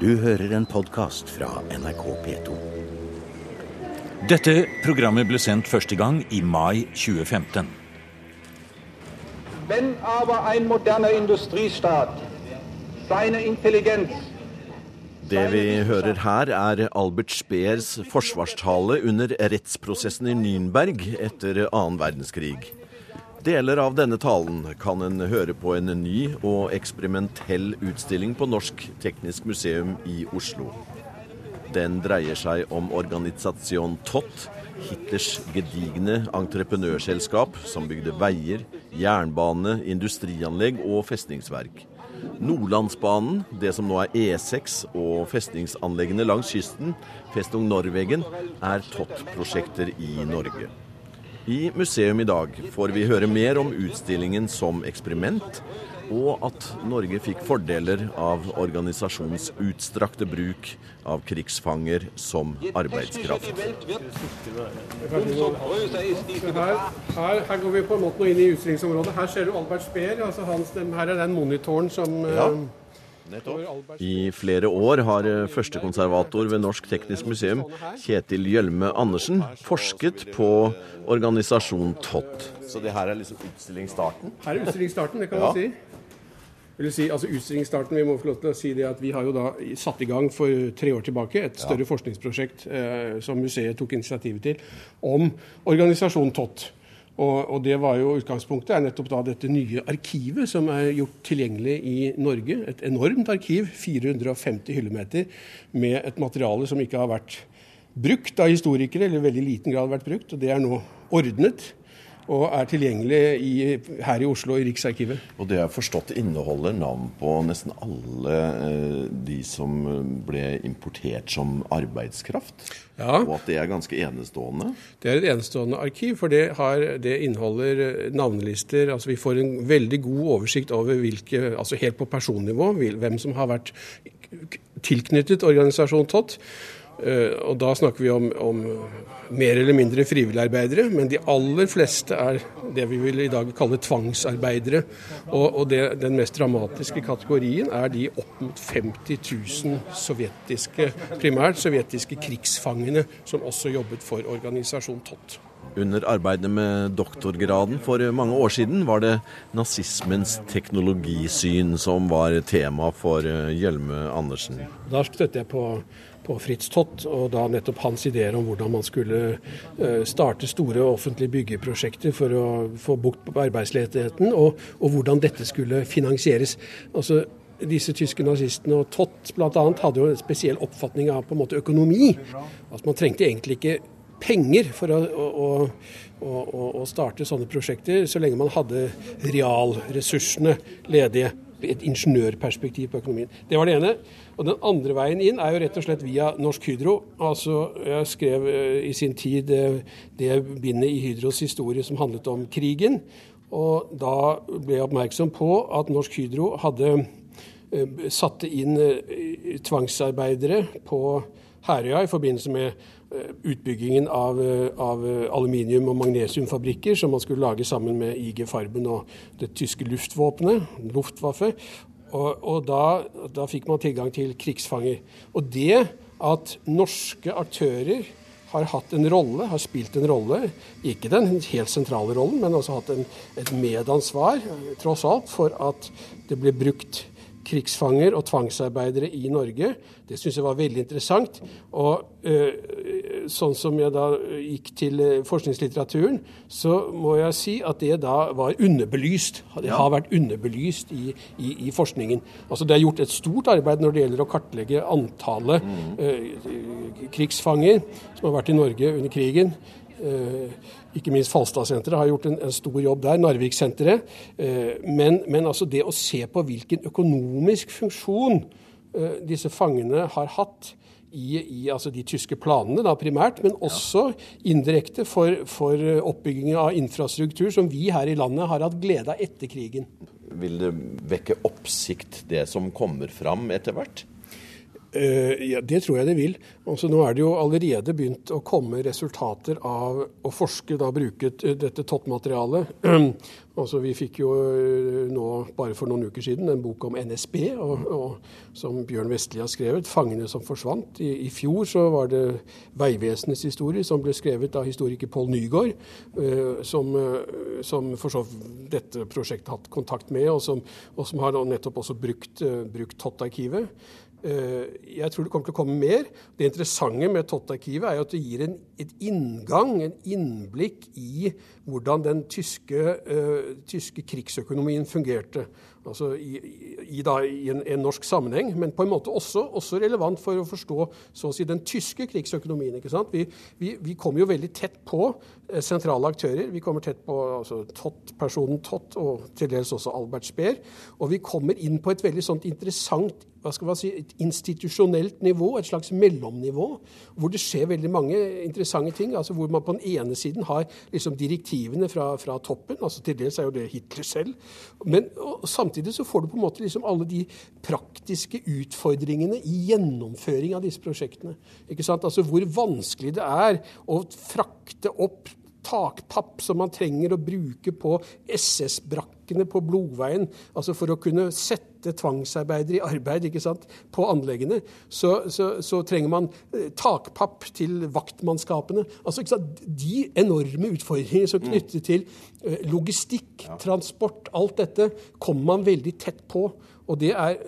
Du hører en podkast fra NRK P2. Dette programmet ble sendt første gang i mai 2015. Wenn aber ein moderner Industriestaat seine Intelligenz Det vi hører her, er Albert Speers forsvarstale under rettsprosessen i Nürnberg etter annen verdenskrig. Deler av denne talen kan en høre på en ny og eksperimentell utstilling på Norsk Teknisk Museum i Oslo. Den dreier seg om Organisasjon Tott, Hitlers gedigne entreprenørselskap som bygde veier, jernbane, industrianlegg og festningsverk. Nordlandsbanen, det som nå er E6 og festningsanleggene langs kysten, Festung Norwegen, er Tott-prosjekter i Norge. I museum i dag får vi høre mer om utstillingen som eksperiment, og at Norge fikk fordeler av organisasjonens utstrakte bruk av krigsfanger som arbeidskraft. Her, her, går vi på en måte inn i utstillingsområdet. Her ser du Albert Speer. Altså hans, her er den monitoren som Ja. Eh, I flere år har førstekonservator ved Norsk Teknisk Museum, Kjetil Gjølme Andersen, forsket på organisasjon TOT. Så det her er liksom utstillingsstarten? Her er utstillingsstarten, det kan Ja. man si. Vil si, altså utstillingsstarten, Vi må få lov til å si det at vi har jo da satt i gang for tre år tilbake et større forskningsprosjekt eh, som museet tok initiativet til, om organisasjonen Tott. Og, og det var jo Utgangspunktet er nettopp da dette nye arkivet som er gjort tilgjengelig i Norge. Et enormt arkiv, 450 hyllemeter, med et materiale som ikke har vært brukt av historikere, eller i veldig liten grad vært brukt. og Det er nå ordnet og er tilgjengelig i, her i Oslo i Riksarkivet. Og det har forstått inneholder navn på nesten alle eh, de som ble importert som arbeidskraft. Ja. Og at det er ganske enestående. Det er et enestående arkiv, for det, har, det inneholder eh, navnelister. altså Vi får en veldig god oversikt over hvilke, altså helt på personnivå, hvem som har vært tilknyttet organisasjonen TOT. Eh, Og da snakker vi om, om mer eller mindre frivilligarbeidere, men de aller fleste er det vi vil i dag kalle tvangsarbeidere. Og, og det, den mest dramatiske kategorien er de opp mot 50 000 sovjetiske, primært sovjetiske krigsfangene som også jobbet for organisasjonen TOT. Under arbeidet med doktorgraden for mange år siden var det nazismens teknologisyn som var tema for eh, Hjelme Andersen. Da støtte jeg på, på Fritz Tott, og da nettopp hans ideer om hvordan man skulle eh, starte store offentlige byggeprosjekter for å få bukt på arbeidsledigheten, og, og hvordan dette skulle finansieres. Altså, disse tyske nazistene og Tott bl.a. hadde jo en spesiell oppfatning av på en måte økonomi. Altså, man trengte egentlig ikke penger for å, å, å, å, starte sånne prosjekter, så lenge man hadde realressursene ledige. Et ingeniørperspektiv på økonomien. Det var det ene. Og den andre veien inn er jo rett og slett via Norsk Hydro. Altså, Jeg skrev eh, i sin tid eh, det bindet i Hydros historie som handlet om krigen. Og da ble jeg oppmerksom på at Norsk Hydro hadde eh, satte inn tvangsarbeidere på Herøya i forbindelse med utbyggingen av, eh, av eh, aluminium- og magnesiumfabrikker som man skulle lage sammen med IG Farben og det tyske luftvåpenet, Luftwaffe. Og, og da, da fikk man tilgang til krigsfanger. Og det at norske aktører har hatt en rolle, har spilt en rolle, ikke den helt sentrale rollen, men også hatt en, et medansvar, eh, tross alt, for at det ble brukt krigsfanger og tvangsarbeidere i Norge. Det syns jeg var veldig interessant. Og øh, sånn som jeg da gikk til øh, forskningslitteraturen, så må jeg si at det da var underbelyst. Det har vært underbelyst i, i, i forskningen. Altså Det er gjort et stort arbeid når det gjelder å kartlegge antallet øh, krigsfanger som har vært i Norge under krigen. Eh, ikke minst Falstadsenteret har gjort en, en, stor jobb der, Narviksenteret. Eh, men, men altså det å se på hvilken økonomisk funksjon eh, disse fangene har hatt i, i altså de tyske planene da primært, men også indirekte for, for oppbygging av infrastruktur som vi her i landet har hatt glede av etter krigen. Vil det vekke oppsikt, det som kommer fram etter hvert? Uh, ja, Det tror jeg det vil. Altså, nå er det jo allerede begynt å komme resultater av å forske, da bruke dette toppmaterialet. altså, vi fikk jo uh, nå, bare for noen uker siden, en bok om NSB, og, og, som Bjørn Vestli har skrevet, 'Fangene som forsvant'. I, I, fjor så var det Vegvesenets historie, som ble skrevet av historiker Pål Nygaard, som, som, for så dette prosjektet har hatt kontakt med, og som, og som har nettopp også brukt, brukt Tott-arkivet. Eh, jeg tror det kommer til å komme mer. Det interessante med Tott-arkivet er at det gir en et inngang, en innblikk i hvordan den tyske, uh, tyske krigsøkonomien fungerte. Altså i, i, da, i en, en, norsk sammenheng, men på en måte også, også, relevant for å forstå så å si, den tyske krigsøkonomien. ikke sant? Vi, vi, vi kommer jo veldig tett på eh, sentrale aktører. Vi kommer tett på altså, Tott, personen Tott, og til dels også Albert Speer. Og vi kommer inn på et veldig sånt interessant hva skal man si, et institusjonelt nivå, et slags mellomnivå, hvor det skjer veldig mange interessante ting. altså Hvor man på den ene siden har liksom direktivene fra, fra toppen, altså til dels er jo det Hitler selv. Men samtidig så får du på en måte liksom alle de praktiske utfordringene i gjennomføring av disse prosjektene. Ikke sant? Altså Hvor vanskelig det er å frakte opp takpapp som man trenger å bruke på SS-brakkene på Blodveien, altså for å kunne sette tvangsarbeidere i arbeid ikke sant, på anleggene, så, så, så trenger man eh, takpapp til vaktmannskapene. Altså, ikke sant, De enorme utfordringene som knytter til eh, logistikk, transport, alt dette, kommer man veldig tett på. Og det er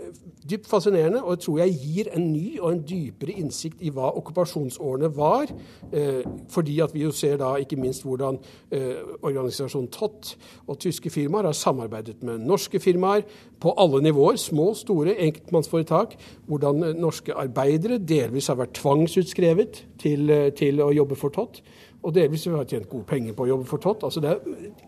dypt fascinerende, og jeg tror jeg gir en ny og en dypere innsikt i hva okkupasjonsårene var. Eh, fordi at vi jo ser da ikke minst hvordan eh, organisasjonen TOT og tyske firmaer har samarbeidet med norske firmaer på alle nivåer, små, store, enkeltmannsforetak. Hvordan eh, norske arbeidere delvis har vært tvangsutskrevet til, eh, til å jobbe for TOT og delvis har tjent gode penger på å jobbe for Tott. Altså det er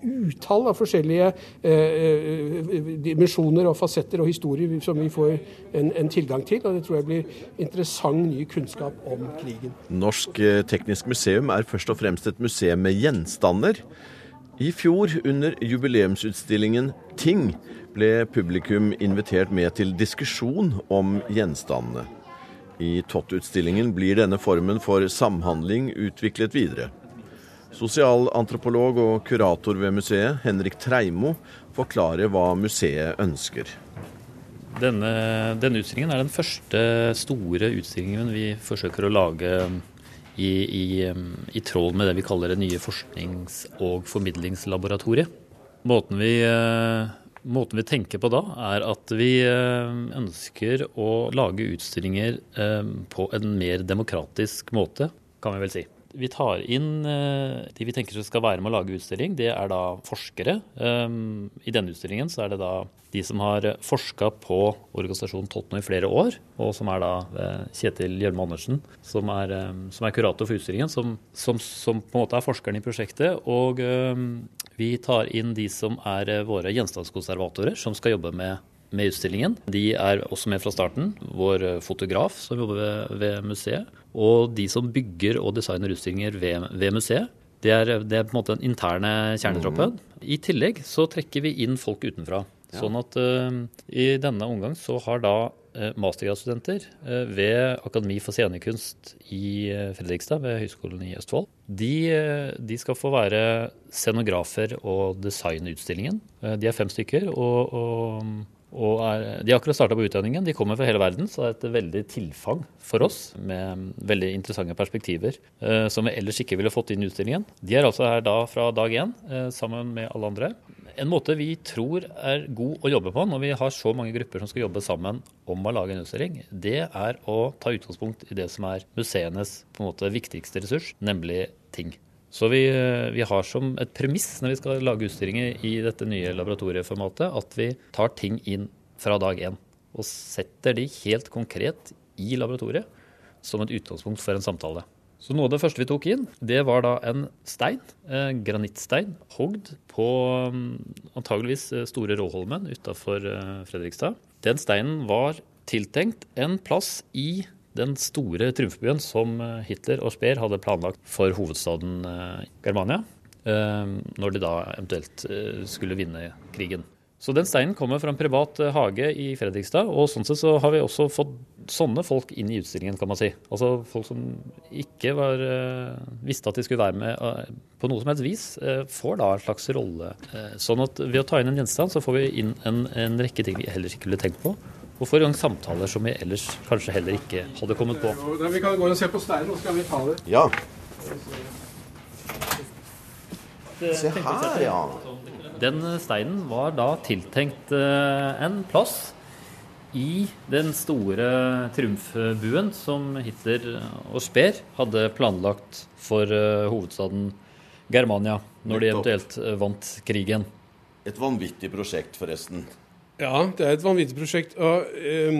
utall av forskjellige eh, eh, dimensjoner og fasetter og historier som vi får en, en, tilgang til. Og det tror jeg blir interessant ny kunnskap om krigen. Norsk eh, Teknisk Museum er først og fremst et museum med gjenstander. I fjor, under jubileumsutstillingen Ting, ble publikum invitert med til diskusjon om gjenstandene. I Tott-utstillingen blir denne formen for samhandling utviklet videre. Sosialantropolog og kurator ved museet, Henrik Treimo, forklarer hva museet ønsker. Denne, denne, utstillingen er den første store utstillingen vi forsøker å lage i, i, i tråd med det vi kaller det nye forsknings- og formidlingslaboratoriet. Måten vi, måten vi, tenker på da, er at vi ønsker å lage utstillinger på en mer demokratisk måte, kan vi vel si. Vi tar inn eh, de vi tenker skal være med å lage utstilling. Det er da forskere. Ehm, I denne utstillingen så er det da de som har forska på organisasjonen Totno i flere år, og som er da eh, Kjetil Hjelme Andersen, som er, ehm, som er, kurator for utstillingen, som, som, som, på en måte er forskeren i prosjektet. Og ehm, vi tar inn de som er eh, våre gjenstandskonservatorer, som skal jobbe med med utstillingen. De er også med fra starten. Vår fotograf som jobber ved, ved museet. Og de som bygger og designer utstillinger ved, ved museet. Det er, det er, på en måte den interne kjernetroppen. Mm. I tillegg så trekker vi inn folk utenfra. Ja. Sånn at uh, i denne omgang så har da mastergradsstudenter ved Akademi for scenekunst i Fredrikstad ved Høgskolen i Østfold. De, de, skal få være scenografer og designe utstillingen. De er fem stykker. og, og og er, de har akkurat starta på utdanningen. De kommer fra hele verden, så det er et veldig tilfang for oss med veldig interessante perspektiver eh, som vi ellers ikke ville fått inn i utstillingen. De er altså her da fra dag én eh, sammen med alle andre. En måte vi tror er god å jobbe på når vi har så mange grupper som skal jobbe sammen om å lage en utstilling, det er å ta utgangspunkt i det som er museenes måte viktigste ressurs, nemlig ting. Så vi, vi, har som et premiss når vi skal lage utstillinger i dette nye laboratorieformatet, at vi tar ting inn fra dag én. Og setter de helt konkret i laboratoriet som et utgangspunkt for en samtale. Så noe av det første vi tok inn, det var da en stein, en granittstein, hogd på um, antageligvis eh, Store Råholmen utafor eh, Fredrikstad. Den steinen var tiltenkt en plass i den store triumfbuen som eh, Hitler og Speer hadde planlagt for hovedstaden eh, Germania, eh, når de da eventuelt skulle vinne krigen. Så den steinen kommer fra en privat hage i Fredrikstad, og sånn sett så har vi også fått sånne folk inn i utstillingen, kan man si. Altså folk som ikke var, visste at de skulle være med på noe som helst vis, får da en slags rolle. sånn at ved å ta inn en gjenstand, så får vi inn en, en rekke ting vi heller ikke ville tenkt på. Og får i gang samtaler som vi ellers kanskje heller ikke hadde kommet på. Vi kan gå og se på steinen, og så kan vi ta det. Ja. Se her, ja. Den steinen var da tiltenkt eh, en plass i den store triumfbuen som Hitler og Speer hadde planlagt for eh, hovedstaden Germania når de eventuelt eh, vant krigen. Et vanvittig prosjekt, forresten. Ja, det er et vanvittig prosjekt. Og, um,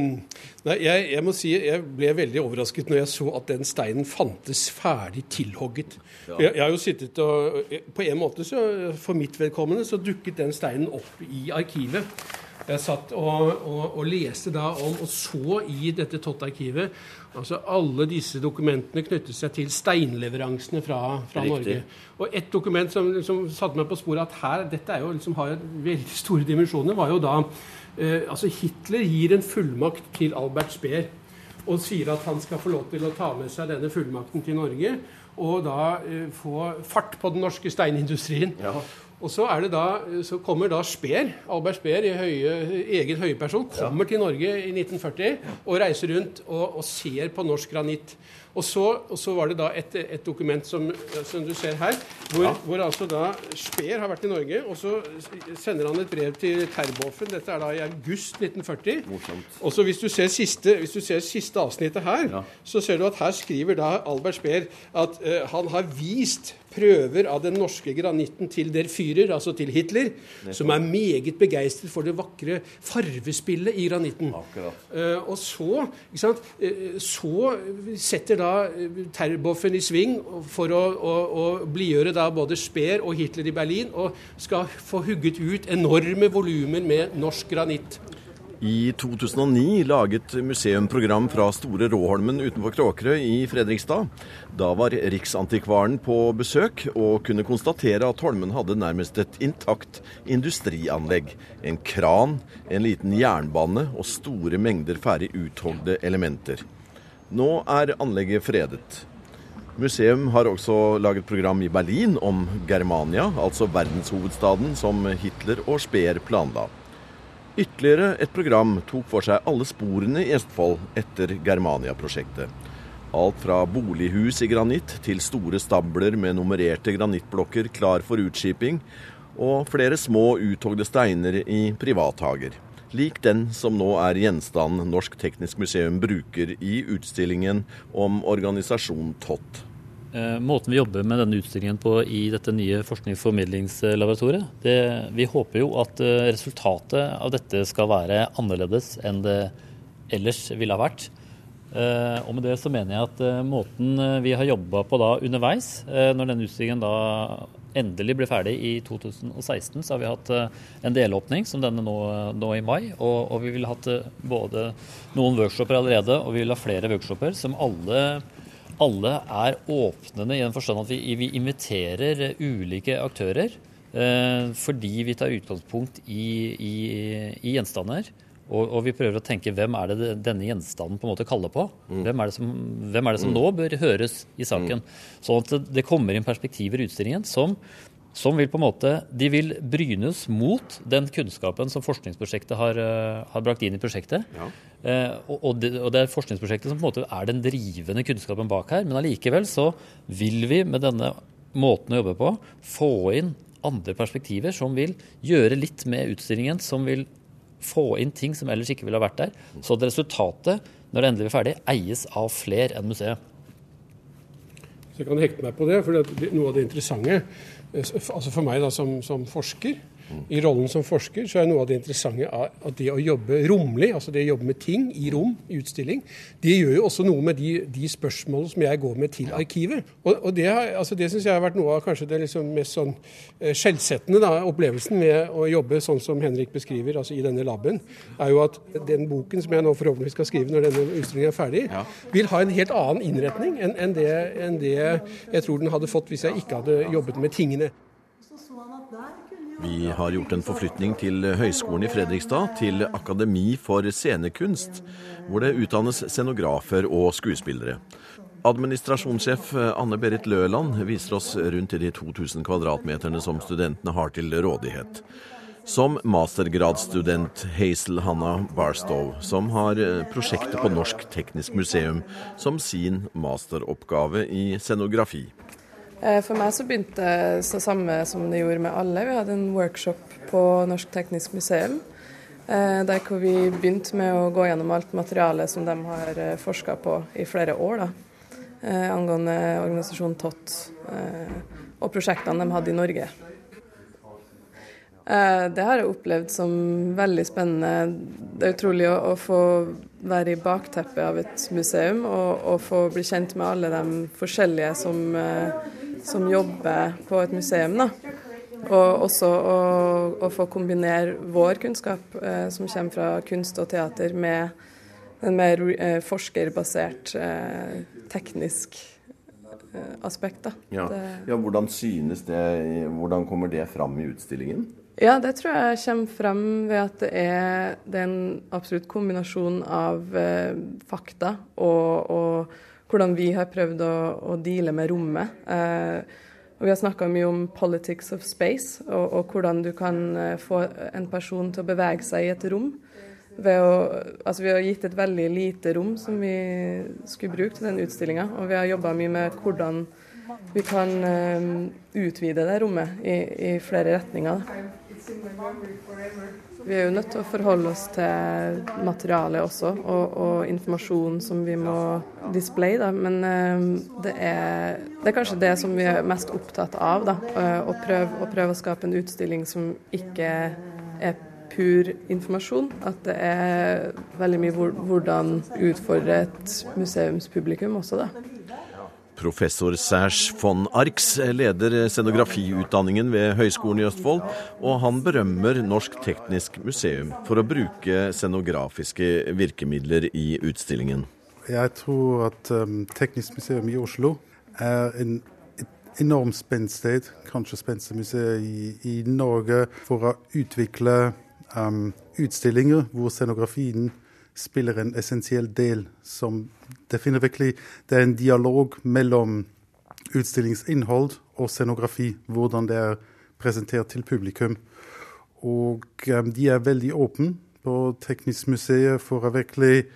nei, jeg, jeg, må si jeg ble veldig overrasket når jeg så at den steinen fantes ferdig tilhogget. Ja. Jeg, jeg, har jo sittet og På en måte, så, for mitt vedkommende, så dukket den steinen opp i arkivet. Jeg satt og, og, og leste da om, og så i dette Tott-arkivet altså Alle disse dokumentene knyttet seg til steinleveransene fra, fra Norge. Og et dokument som, som satte meg på sporet at her, dette er jo liksom, har veldig store dimensjoner, var jo da eh, altså Hitler gir en fullmakt til Albert Speer og sier at han skal få lov til å ta med seg denne fullmakten til Norge og da eh, få fart på den norske steinindustrien. Ja. Og så, da, så, kommer da Speer, Albert Speer, i høye, egen høyeperson, kommer ja. til Norge i 1940 og reiser rundt og, og ser på norsk granitt. Og så, og så, var det da et, et dokument som, som, du ser her, hvor, ja. hvor altså da Speer har vært i Norge. Og så sender han et brev til Terboven. Dette er da i august 1940. Morsomt. Og så hvis du ser siste, hvis du ser siste avsnittet her, ja. så ser du at her skriver da Albert Speer at uh, han har vist prøver av den norske granitten til der Führer, altså til Hitler, som er meget begeistret for det vakre farvespillet i granitten. Uh, og så, uh, så setter da Terboven i sving for å, å, å blidgjøre både Speer og Hitler i Berlin, og skal få hugget ut enorme volumer med norsk granitt. I 2009 laget museum program fra Store Råholmen utenfor Kråkerøy i Fredrikstad. Da var Riksantikvaren på besøk og kunne konstatere at Holmen hadde nærmest et intakt industrianlegg. En kran, en liten jernbane og store mengder ferdig uthogde elementer. Nå er anlegget fredet. Museum har også laget program i Berlin om Germania, altså verdenshovedstaden som Hitler og Speer planla. Ytterligere et program tok for seg alle sporene i Østfold etter Germania-prosjektet. Alt fra bolighus i granitt til store stabler med nummererte granittblokker klar for utskiping, og flere små uthogde steiner i privathager. Lik den som nå er gjenstanden Norsk Teknisk Museum bruker i utstillingen om organisasjon TOT. Eh, måten vi jobber med denne utstillingen på i dette nye forsknings- og Vi håper jo at eh, resultatet av dette skal være annerledes enn det ellers ville ha vært. Eh, og med det så mener jeg at måten vi har jobba på da underveis, når denne utstillingen da endelig ble ferdig i 2016, så har vi hatt en delåpning som denne nå, nå i mai. Og, og vi ville hatt både noen workshoper allerede, og vi vil ha flere workshoper som alle alle er åpnende i den forstand at vi, vi inviterer ulike aktører. Eh, fordi vi tar utgangspunkt i, i, i gjenstander. Og, og, vi prøver å tenke hvem er det denne gjenstanden på en måte kaller på? Mm. Hvem er det som, er det som mm. nå bør høres i saken? Mm. Sånn at det kommer inn perspektiver i utstillingen som som vil på en måte De vil brynes mot den kunnskapen som forskningsprosjektet har, uh, har brakt inn i prosjektet. Ja. Eh, og, det, og, det, er forskningsprosjektet som på en måte er den drivende kunnskapen bak her. Men allikevel så vil vi med denne måten å jobbe på få inn andre perspektiver som vil gjøre litt med utstillingen, som vil få inn ting som ellers ikke ville ha vært der. Så at resultatet, når det endelig blir ferdig, eies av flere enn museet. Så jeg kan hekte meg på det, for det noe av det interessante Eh, altså For meg da som, som forsker i rollen som forsker så er noe av det interessante at det å jobbe romlig, altså det å jobbe med ting i rom, i utstilling, det gjør jo også noe med de, de spørsmålene som jeg går med til arkivet. Og, og Det, altså det syns jeg har vært noe av kanskje det liksom mest sånn eh, skjellsettende da, opplevelsen med å jobbe sånn som Henrik beskriver, altså i denne laben, er jo at den boken som jeg nå forhåpentligvis skal skrive når denne utstillingen er ferdig, ja. vil ha en helt annen innretning enn, enn, det, enn det jeg tror den hadde fått hvis jeg ikke hadde jobbet med tingene. Vi har gjort en forflytning til Høgskolen i Fredrikstad, til Akademi for scenekunst, hvor det utdannes scenografer og skuespillere. Administrasjonssjef Anne Berit Løland viser oss rundt i de 2000 kvadratmeterne som studentene har til rådighet. Som mastergradsstudent Hazel Hanna Barstow, som har prosjektet på Norsk Teknisk Museum som sin masteroppgave i scenografi. Eh, for meg så begynte det så samme som det gjorde med alle. Vi hadde en workshop på Norsk Teknisk Museum. Eh, der hvor vi begynte med å gå gjennom alt materialet som de har eh, forska på i flere år. Da, angående organisasjonen TOT og prosjektene de hadde i Norge. Det har jeg opplevd som veldig spennende. Det er utrolig å, få være i bakteppet av et museum og, og, få bli kjent med alle de forskjellige som som jobber på et museum. da. Og også å, å få kombinere vår kunnskap, eh, som kommer fra kunst og teater, med en mer eh, forskerbasert, eh, teknisk eh, aspekt. Da. Ja. ja. Hvordan synes det, hvordan kommer det fram i utstillingen? Ja, det tror jeg kommer frem ved at det er, det er en absolutt kombinasjon av eh, fakta og, og hvordan vi har prøvd å, å deale med rommet. Eh, og vi har snakka mye om politics of space, og, og, hvordan du kan eh, få en person til å bevege seg i et rom. Å, altså vi har gitt et veldig lite rom som vi skulle bruke til den utstillinga. Og vi har jobba mye med hvordan vi kan um, utvide det rommet i, i flere retninger. Vi er jo nødt til å forholde oss til materialet også, og, og informasjon som vi må displaye. Da. Men uh, det, er, det, er, kanskje det som vi er mest opptatt av. Da. Uh, å, prøve, å, prøve, å skape en utstilling som ikke er pur informasjon. At det er veldig mye hvordan utfordre et museumspublikum også, da. Professor Serge von Arx leder scenografiutdanningen ved Høgskolen i Østfold, og han berømmer Norsk Teknisk Museum for å bruke scenografiske virkemidler i utstillingen. Jeg tror at um, Teknisk museum i Oslo er en enormt spennsted, kanskje spenstig museum i, i, Norge, for å utvikle um, utstillinger hvor scenografien spiller en essensiell del. som Det virkelig, det er en dialog mellom utstillingsinnhold og scenografi. Hvordan det er presentert til publikum. Og um, de er veldig åpne på Teknisk museet for å virkelig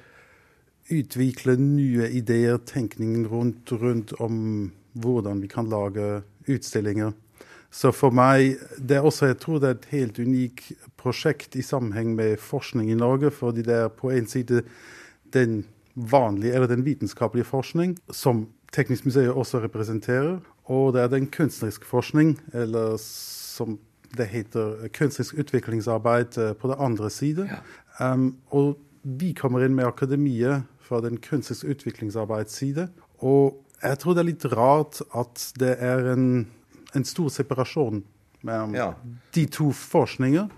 utvikle nye ideer, tenkningen rundt, rundt om hvordan vi kan lage utstillinger. Så for meg det er også, jeg tror det er et helt unikt prosjekt i sammenheng med forskning i Norge. Fordi det er på en side den vanlige, eller den vitenskapelige forskning som Teknisk museum også representerer. Og det er den kunstneriske forskning, eller som det heter kunstnerisk utviklingsarbeid eh, på den andre side. Ja. Um, og vi kommer inn med akademiet fra den kunstneriske utviklingsarbeidsside. Og jeg tror det er litt rart at det er en en stor separasjon mellom ja. de to forskninger.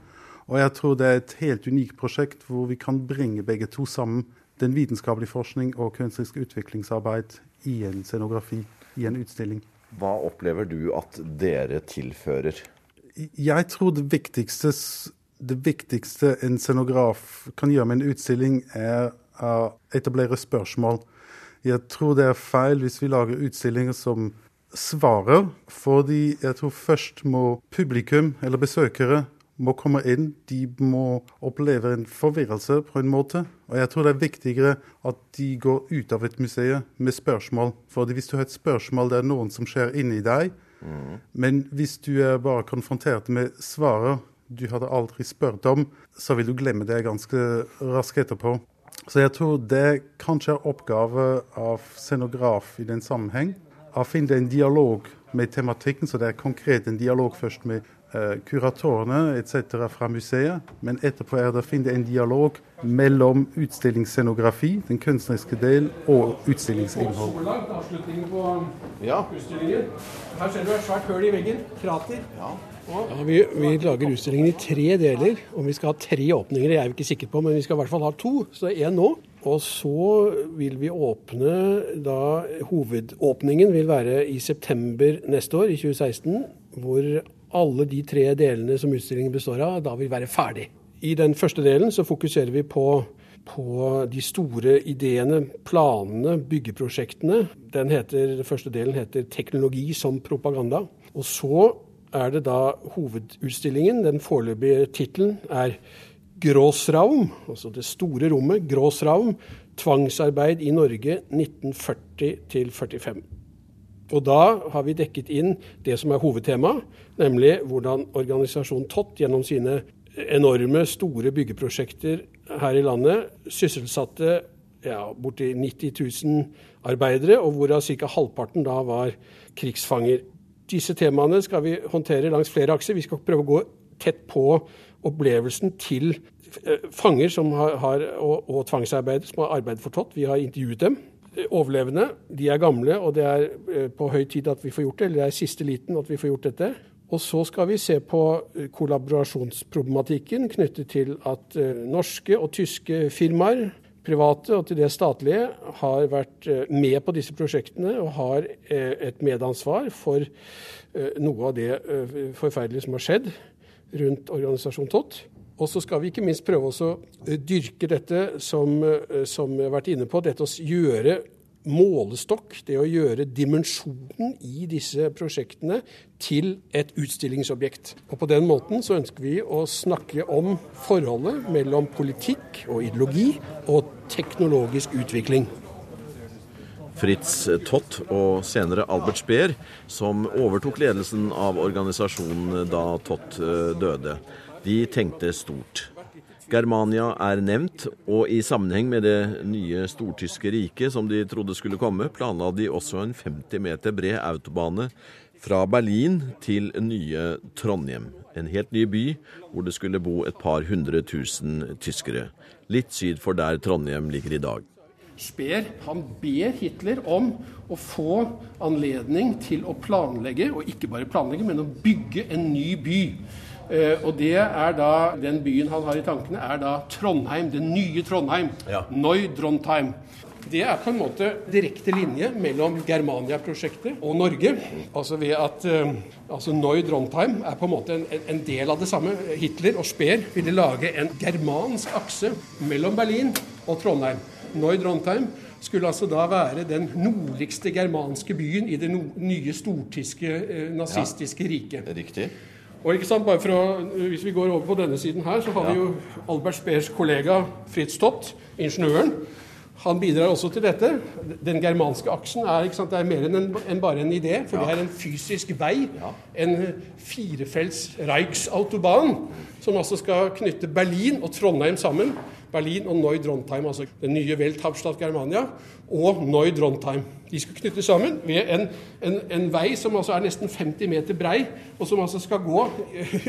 Og jeg tror det er et helt unikt prosjekt hvor vi kan bringe begge to sammen. Den vitenskapelige forskning og kunstnerisk utviklingsarbeid i en scenografi, i en utstilling. Hva opplever du at dere tilfører? Jeg tror det viktigste, det viktigste en scenograf kan gjøre med en utstilling, er å etablere spørsmål. Jeg tror det er feil hvis vi lager utstillinger som svarer, fordi jeg tror først må publikum eller besøkere må komme inn. De må oppleve en forvirrelse på en måte. Og jeg tror det er viktigere at de går ut av et museum med spørsmål. Fordi hvis du har et spørsmål, det er noen som skjer inni deg. Mm. Men hvis du er bare konfrontert med svaret du hadde aldri spurt om, så vil du glemme det ganske raskt etterpå. Så jeg tror det kanskje er oppgave av scenograf i den sammenheng å finne en dialog med tematikken, så det er konkret en dialog først med uh, kuratorene etc. fra museet. Men etterpå er det å finne en dialog mellom utstillingsscenografi, den kunstneriske del, og utstillingsinnhold. Ja. Her ser du et svært høl i veggen. Krater. Ja. Ja, vi, vi, lager utstillingen i tre deler. Om vi skal ha tre åpninger, jeg er vi ikke sikker på, men vi skal i hvert fall ha to. Så det er én nå. Og så vil vi åpne da Hovedåpningen vil være i september neste år, i 2016. Hvor alle de tre delene som utstillingen består av, da vil være ferdig. I den første delen så fokuserer vi på, på de store ideene, planene, byggeprosjektene. Den, heter, den første delen heter 'Teknologi som propaganda'. Og så er det da hovedutstillingen. Den foreløpige tittelen er 'Gråsraum', altså det store rommet. Gråsraum. Tvangsarbeid i Norge 1940-45. Og da har vi dekket inn det som er hovedtemaet, nemlig hvordan organisasjonen Tott gjennom sine enorme, store byggeprosjekter her i landet sysselsatte ja, borti 90 000 arbeidere, og hvorav ca. halvparten da var krigsfanger. Disse temaene skal vi håndtere langs flere akser. Vi skal prøve å gå tett på opplevelsen til eh, fanger som har, har, og, og tvangsarbeidere som har arbeidet for Tott. Vi har intervjuet dem overlevende. De er gamle, og det er eh, på høy tid at vi får gjort det. Eller det er siste liten at vi får gjort dette. Og så skal vi se på eh, kollaborasjonsproblematikken knyttet til at eh, norske og tyske firmaer, private og til det statlige, har vært med på disse prosjektene og har et medansvar for noe av det forferdelige som har skjedd rundt organisasjonen TOT. Og så skal vi ikke minst prøve å dyrke dette som, som jeg har vært inne på, dette å gjøre målestokk, det å gjøre dimensjonen i disse prosjektene til et utstillingsobjekt. Og På den måten så ønsker vi å snakke om forholdet mellom politikk og ideologi og teknologisk utvikling. Fritz Tott og senere Albert Speer, som overtok ledelsen av organisasjonen da Tott eh, døde. De tenkte stort. Germania er nevnt, og i sammenheng med det nye stortyske riket som de trodde skulle komme, planla de også en 50 meter bred autobane fra Berlin til nye Trondheim. En helt ny by hvor det skulle bo et par hundre tusen tyskere. Litt syd for der Trondheim ligger i dag. Speer han ber Hitler om å få anledning til å planlegge, og ikke bare planlegge, men å bygge en ny by. Uh, og det er da, Den byen han har i tankene, er da Trondheim. Det nye Trondheim. Ja. Neu-Drontheim. Det er på en måte direkte linje mellom Germania-prosjektet og Norge. Altså ved at uh, altså Neu-Drontheim er på en måte en, en, del av det samme. Hitler og Speer ville lage en germansk akse mellom Berlin og Trondheim. Neu-Drontheim skulle altså da være den nordligste germanske byen i det nye stortyske uh, nazistiske ja. riket. Riktig. Og ikke sant, bare for å, Hvis vi går over på denne siden her, så har ja. vi jo Albert Speers kollega Fritz Tott, ingeniøren. Han bidrar også til dette. Den germanske aksen er, sant, er mer enn, en, bare en idé. For ja. det er en fysisk vei. Ja. En firefelts Reichsautobahn som altså skal knytte Berlin og Trondheim sammen. Berlin og Neu-Drontheim, altså den nye Welthauptstadt Germania, og Neu-Drontheim. De skal knyttes sammen ved en, en, en, vei som altså er nesten 50 meter brei, og som altså skal gå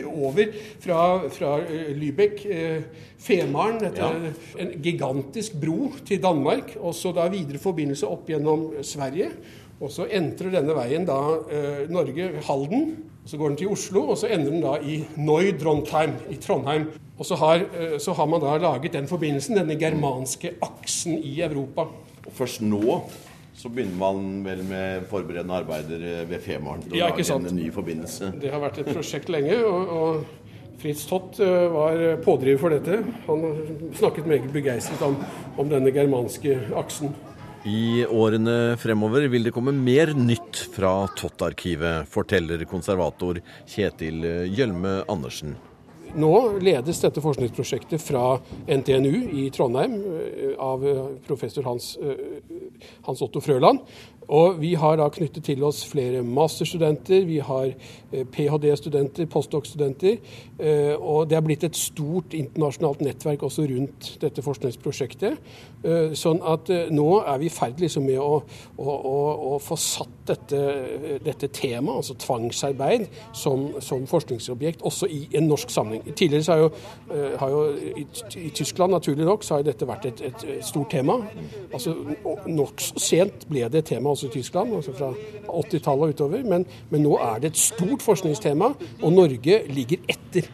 over fra, fra eh, Lübeck, eh, Femaren, ja. en gigantisk bro til Danmark, og så da videre forbindelse opp gjennom Sverige. Og så entrer denne veien da eh, Norge, Halden. Så går den til Oslo, og så ender den da i Neu-Drontheim i Trondheim. Og så har, eh, så har, man da laget den forbindelsen, denne germanske aksen i Europa. Og først nå så begynner man vel med forberedende arbeider eh, ved Femaren til å ja, lage en ny forbindelse. Det har vært et prosjekt lenge. og, og Fritz Tott eh, var pådriver for dette. Han snakket meget begeistret om, om denne germanske aksen. I årene fremover vil det komme mer nytt fra Tott-arkivet, forteller konservator Kjetil Gjølme Andersen. Nå ledes dette forskningsprosjektet fra NTNU i Trondheim eh, av eh, professor Hans, eh, Hans Otto Frøland. Og vi har da knyttet til oss flere masterstudenter, vi har ph.d.-studenter, postdoc.-studenter. Og det er blitt et stort internasjonalt nettverk også rundt dette forskningsprosjektet. Sånn at nå er vi i ferd liksom med å, å, å, å, få satt dette, dette temaet, altså tvangsarbeid, som, som forskningsobjekt også i en norsk sammenheng. Tidligere så har jo, eh, har jo i, i, Tyskland naturlig nok så har dette vært et, et, stort tema. Altså Nokså sent ble det et tema også Tyskland, altså fra 80-tallet og utover. Men, men, nå er det et stort forskningstema, og Norge ligger etter.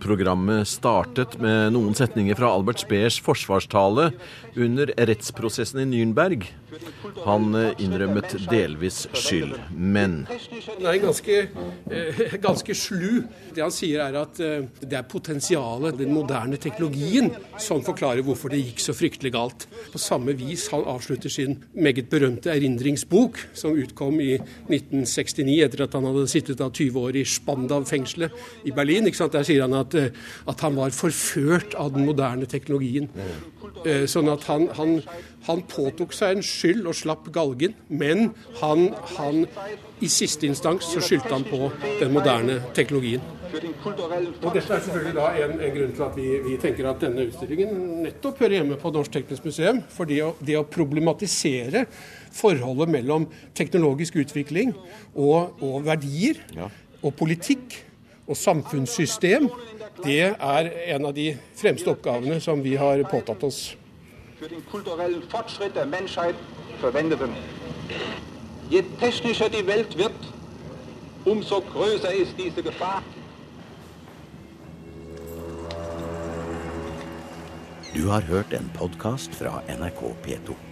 Programmet startet med noen setninger fra Albert Speers forsvarstale under rettsprosessen i Nürnberg. Han eh, innrømmet delvis skyld, men Han er ganske, eh, ganske slu. Det han sier er at eh, det er potensialet, den moderne teknologien, som forklarer hvorfor det gikk så fryktelig galt. På samme vis han avslutter sin meget berømte erindringsbok, som utkom i 1969 etter at han hadde sittet av 20 år i Spandau-fengselet i Berlin. Der sier han at, eh, at, han var forført av den moderne teknologien. Eh, sånn at han, han, han påtok seg en skyld og slapp galgen, men han, han i siste instans så skyldte han på den moderne teknologien. Og Dette er selvfølgelig da en, en grunn til at vi, vi, tenker at denne utstillingen nettopp hører hjemme på Norsk Teknisk Museum. For det å, det å problematisere forholdet mellom teknologisk utvikling og, og verdier, og politikk og samfunnssystem, det er en av de fremste oppgavene som vi har påtatt oss. Je technischer die Welt wird, umso größer ist diese Gefahr. Du har hørt en podkast fra NRK P2.